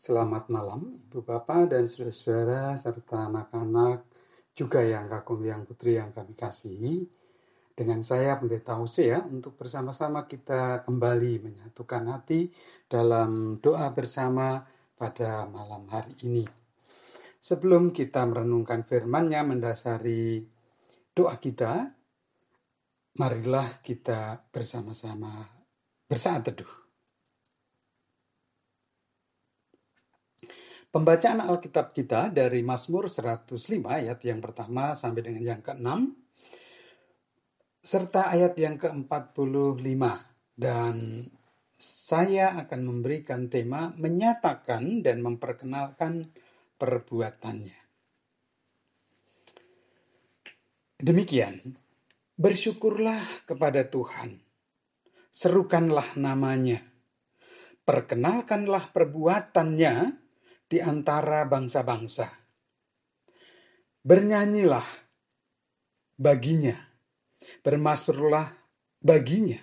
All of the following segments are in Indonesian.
Selamat malam, Ibu Bapak dan saudara-saudara serta anak-anak juga yang kakung yang putri yang kami kasihi. Dengan saya Pendeta Hosea untuk bersama-sama kita kembali menyatukan hati dalam doa bersama pada malam hari ini. Sebelum kita merenungkan firman-Nya mendasari doa kita, marilah kita bersama-sama bersaat teduh. Pembacaan Alkitab kita dari Mazmur 105 ayat yang pertama sampai dengan yang ke-6 serta ayat yang ke-45 dan saya akan memberikan tema menyatakan dan memperkenalkan perbuatannya. Demikian, bersyukurlah kepada Tuhan, serukanlah namanya, perkenalkanlah perbuatannya di antara bangsa-bangsa. Bernyanyilah baginya, bermasmurlah baginya.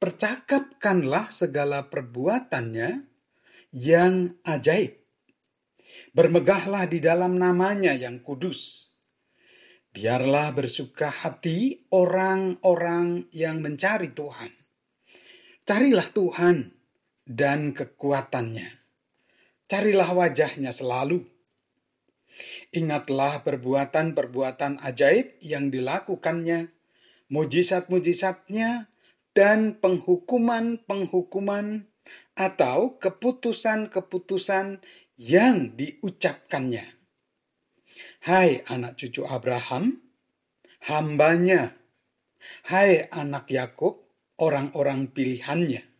Percakapkanlah segala perbuatannya yang ajaib. Bermegahlah di dalam namanya yang kudus. Biarlah bersuka hati orang-orang yang mencari Tuhan. Carilah Tuhan dan kekuatannya Carilah wajahnya selalu. Ingatlah perbuatan-perbuatan ajaib yang dilakukannya, mujizat-mujizatnya, dan penghukuman-penghukuman atau keputusan-keputusan yang diucapkannya. Hai anak cucu Abraham, hambanya. Hai anak Yakub, orang-orang pilihannya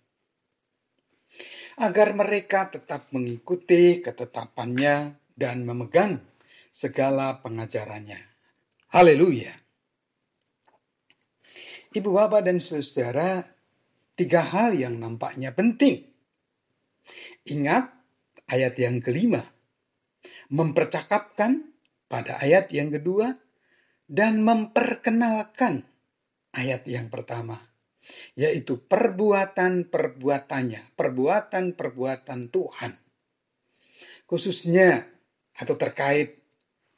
agar mereka tetap mengikuti ketetapannya dan memegang segala pengajarannya. Haleluya. Ibu bapak dan saudara, tiga hal yang nampaknya penting. Ingat ayat yang kelima, mempercakapkan pada ayat yang kedua, dan memperkenalkan ayat yang pertama yaitu perbuatan-perbuatannya, perbuatan-perbuatan Tuhan. Khususnya atau terkait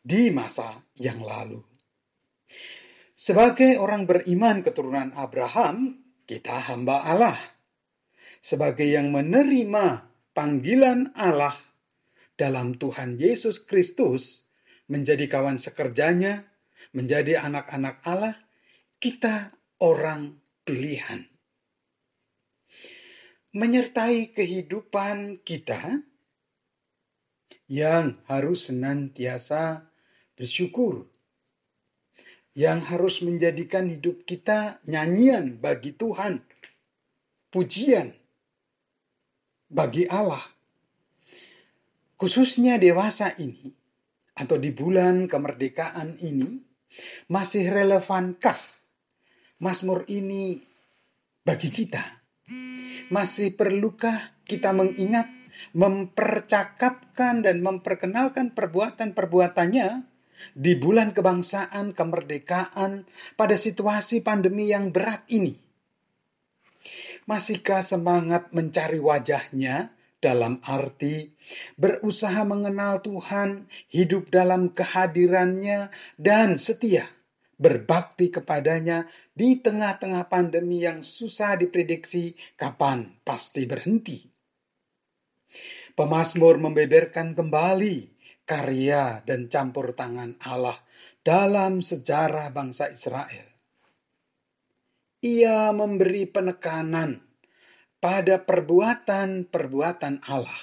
di masa yang lalu. Sebagai orang beriman keturunan Abraham, kita hamba Allah. Sebagai yang menerima panggilan Allah dalam Tuhan Yesus Kristus menjadi kawan sekerjanya, menjadi anak-anak Allah, kita orang pilihan. Menyertai kehidupan kita yang harus senantiasa bersyukur, yang harus menjadikan hidup kita nyanyian bagi Tuhan, pujian bagi Allah. Khususnya dewasa ini, atau di bulan kemerdekaan ini, masih relevankah Mazmur ini bagi kita? Masih perlukah kita mengingat, mempercakapkan dan memperkenalkan perbuatan-perbuatannya di bulan kebangsaan kemerdekaan pada situasi pandemi yang berat ini? Masihkah semangat mencari wajahnya dalam arti berusaha mengenal Tuhan, hidup dalam kehadirannya, dan setia berbakti kepadanya di tengah-tengah pandemi yang susah diprediksi kapan pasti berhenti. Pemasmur membeberkan kembali karya dan campur tangan Allah dalam sejarah bangsa Israel. Ia memberi penekanan pada perbuatan-perbuatan Allah.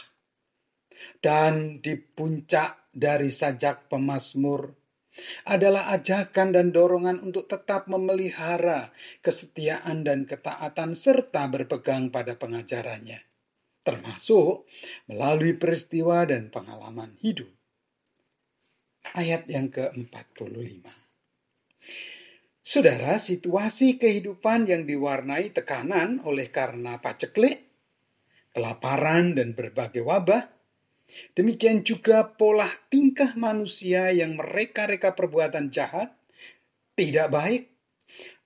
Dan di puncak dari sajak pemazmur adalah ajakan dan dorongan untuk tetap memelihara kesetiaan dan ketaatan serta berpegang pada pengajarannya, termasuk melalui peristiwa dan pengalaman hidup. Ayat yang ke-45. Saudara, situasi kehidupan yang diwarnai tekanan oleh karena paceklik, kelaparan, dan berbagai wabah Demikian juga pola tingkah manusia yang mereka-reka perbuatan jahat, tidak baik.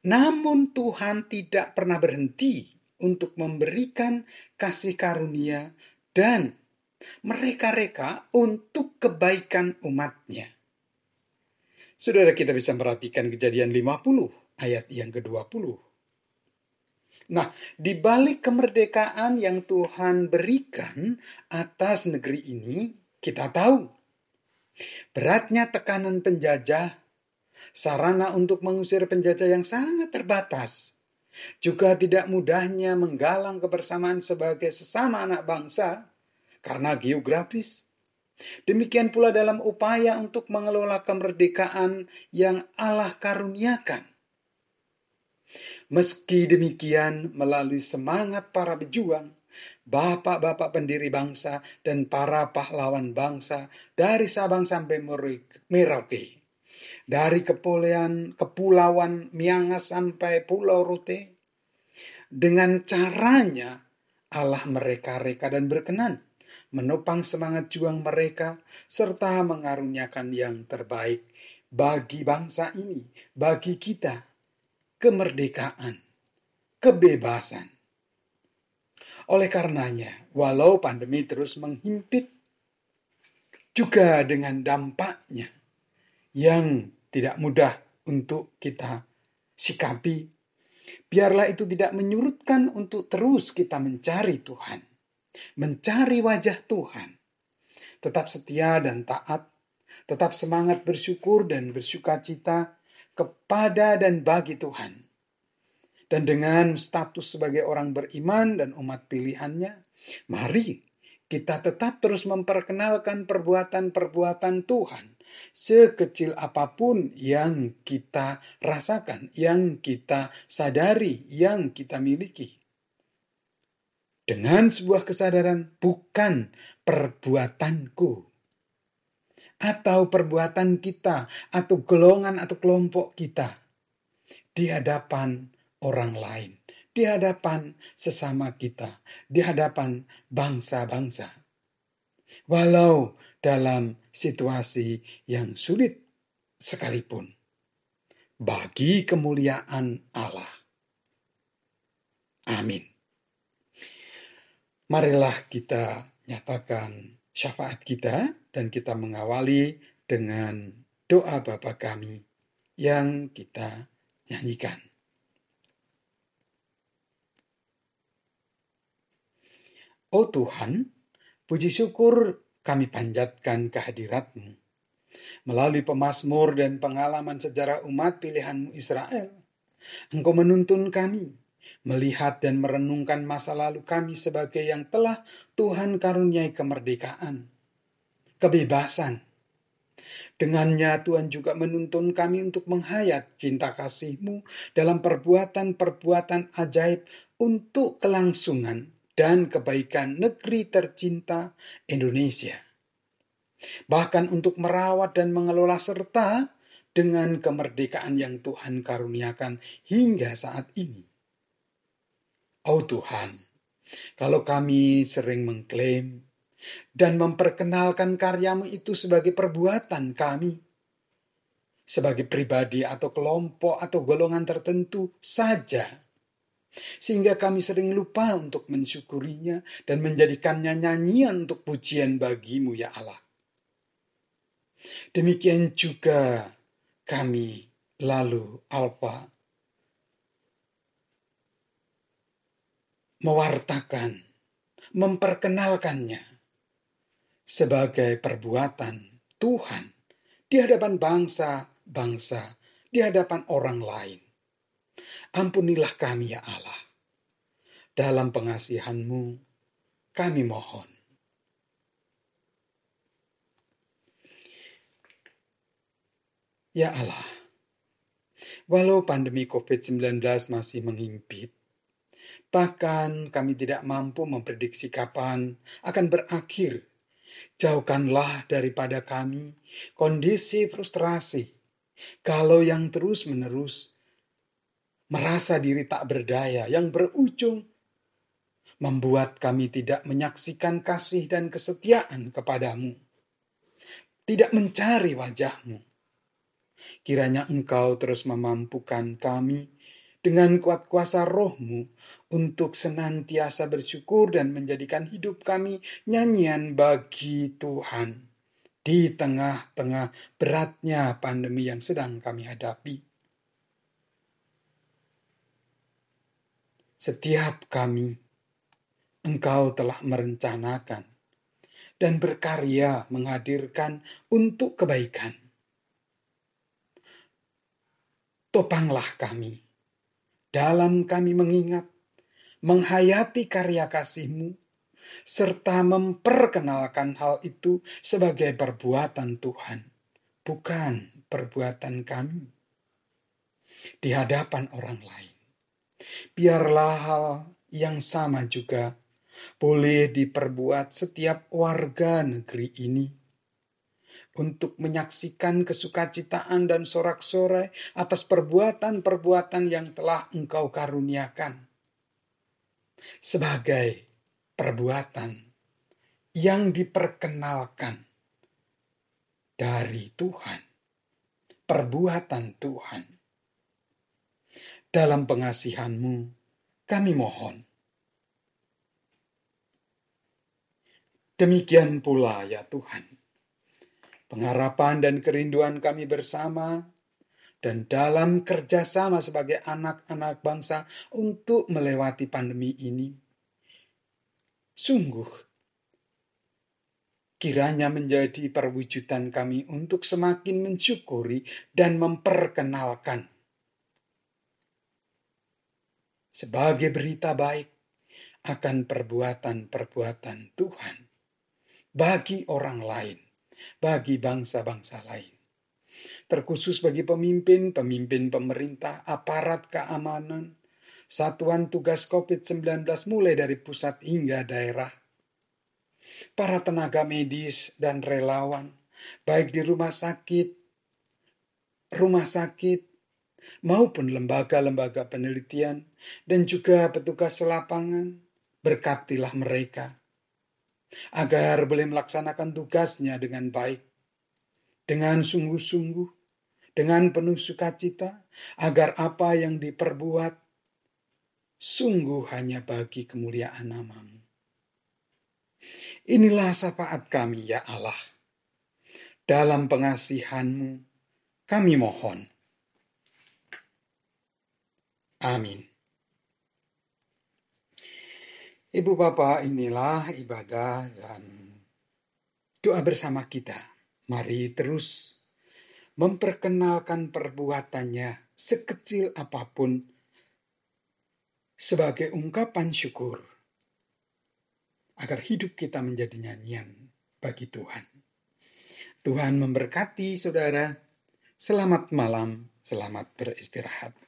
Namun Tuhan tidak pernah berhenti untuk memberikan kasih karunia dan mereka-reka untuk kebaikan umatnya. Saudara kita bisa perhatikan kejadian 50 ayat yang ke-20. Nah, di balik kemerdekaan yang Tuhan berikan atas negeri ini, kita tahu beratnya tekanan penjajah, sarana untuk mengusir penjajah yang sangat terbatas, juga tidak mudahnya menggalang kebersamaan sebagai sesama anak bangsa karena geografis. Demikian pula dalam upaya untuk mengelola kemerdekaan yang Allah karuniakan. Meski demikian, melalui semangat para pejuang, bapak-bapak pendiri bangsa, dan para pahlawan bangsa dari Sabang sampai Merauke, dari kepulauan, kepulauan Miangas sampai Pulau Rute, dengan caranya Allah mereka reka dan berkenan menopang semangat juang mereka, serta mengaruniakan yang terbaik bagi bangsa ini, bagi kita, kemerdekaan, kebebasan. Oleh karenanya, walau pandemi terus menghimpit, juga dengan dampaknya yang tidak mudah untuk kita sikapi, biarlah itu tidak menyurutkan untuk terus kita mencari Tuhan mencari wajah Tuhan, tetap setia dan taat, tetap semangat bersyukur dan bersuka cita kepada dan bagi Tuhan. Dan dengan status sebagai orang beriman dan umat pilihannya, mari kita tetap terus memperkenalkan perbuatan-perbuatan Tuhan sekecil apa pun yang kita rasakan, yang kita sadari, yang kita miliki dengan sebuah kesadaran bukan perbuatanku atau perbuatan kita atau golongan atau kelompok kita di hadapan orang lain, di hadapan sesama kita, di hadapan bangsa-bangsa. Walau dalam situasi yang sulit sekalipun, bagi kemuliaan Allah. Amin. Marilah kita nyatakan syafaat kita dan kita mengawali dengan doa Bapa kami yang kita nyanyikan. Oh Tuhan, puji syukur kami panjatkan kehadiratmu. Melalui pemazmur dan pengalaman sejarah umat pilihanmu Israel, Engkau menuntun kami melihat dan merenungkan masa lalu kami sebagai yang telah Tuhan karuniai kemerdekaan, kebebasan. Dengannya Tuhan juga menuntun kami untuk menghayat cinta kasih-Mu dalam perbuatan-perbuatan ajaib untuk kelangsungan dan kebaikan negeri tercinta Indonesia. Bahkan untuk merawat dan mengelola serta dengan kemerdekaan yang Tuhan karuniakan hingga saat ini. Oh Tuhan, kalau kami sering mengklaim dan memperkenalkan karyamu itu sebagai perbuatan kami, sebagai pribadi atau kelompok atau golongan tertentu saja, sehingga kami sering lupa untuk mensyukurinya dan menjadikannya nyanyian untuk pujian bagimu ya Allah. Demikian juga kami lalu Alfa mewartakan, memperkenalkannya sebagai perbuatan Tuhan di hadapan bangsa-bangsa, di hadapan orang lain. Ampunilah kami ya Allah. Dalam pengasihanmu kami mohon. Ya Allah, walau pandemi COVID-19 masih menghimpit, Bahkan kami tidak mampu memprediksi kapan akan berakhir. Jauhkanlah daripada kami kondisi frustrasi. Kalau yang terus-menerus merasa diri tak berdaya, yang berujung membuat kami tidak menyaksikan kasih dan kesetiaan kepadamu, tidak mencari wajahmu. Kiranya engkau terus memampukan kami dengan kuat kuasa rohmu untuk senantiasa bersyukur dan menjadikan hidup kami nyanyian bagi Tuhan di tengah-tengah beratnya pandemi yang sedang kami hadapi. Setiap kami, Engkau telah merencanakan dan berkarya menghadirkan untuk kebaikan. Topanglah kami dalam kami mengingat, menghayati karya kasih-Mu, serta memperkenalkan hal itu sebagai perbuatan Tuhan, bukan perbuatan kami. Di hadapan orang lain. Biarlah hal yang sama juga boleh diperbuat setiap warga negeri ini untuk menyaksikan kesukacitaan dan sorak-sorai atas perbuatan-perbuatan yang telah Engkau karuniakan sebagai perbuatan yang diperkenalkan dari Tuhan, perbuatan Tuhan. Dalam pengasihanmu, kami mohon Demikian pula ya Tuhan. Pengharapan dan kerinduan kami bersama dan dalam kerjasama sebagai anak-anak bangsa untuk melewati pandemi ini. Sungguh, kiranya menjadi perwujudan kami untuk semakin mensyukuri dan memperkenalkan sebagai berita baik akan perbuatan-perbuatan Tuhan bagi orang lain, bagi bangsa-bangsa lain. Terkhusus bagi pemimpin, pemimpin pemerintah, aparat keamanan, satuan tugas COVID-19 mulai dari pusat hingga daerah. Para tenaga medis dan relawan, baik di rumah sakit, rumah sakit, maupun lembaga-lembaga penelitian, dan juga petugas lapangan, berkatilah mereka agar boleh melaksanakan tugasnya dengan baik, dengan sungguh-sungguh, dengan penuh sukacita, agar apa yang diperbuat sungguh hanya bagi kemuliaan namamu. Inilah syafaat kami ya Allah. Dalam pengasihanmu kami mohon. Amin. Ibu Bapak, inilah ibadah dan doa bersama kita. Mari terus memperkenalkan perbuatannya sekecil apa pun sebagai ungkapan syukur agar hidup kita menjadi nyanyian bagi Tuhan. Tuhan memberkati saudara. Selamat malam, selamat beristirahat.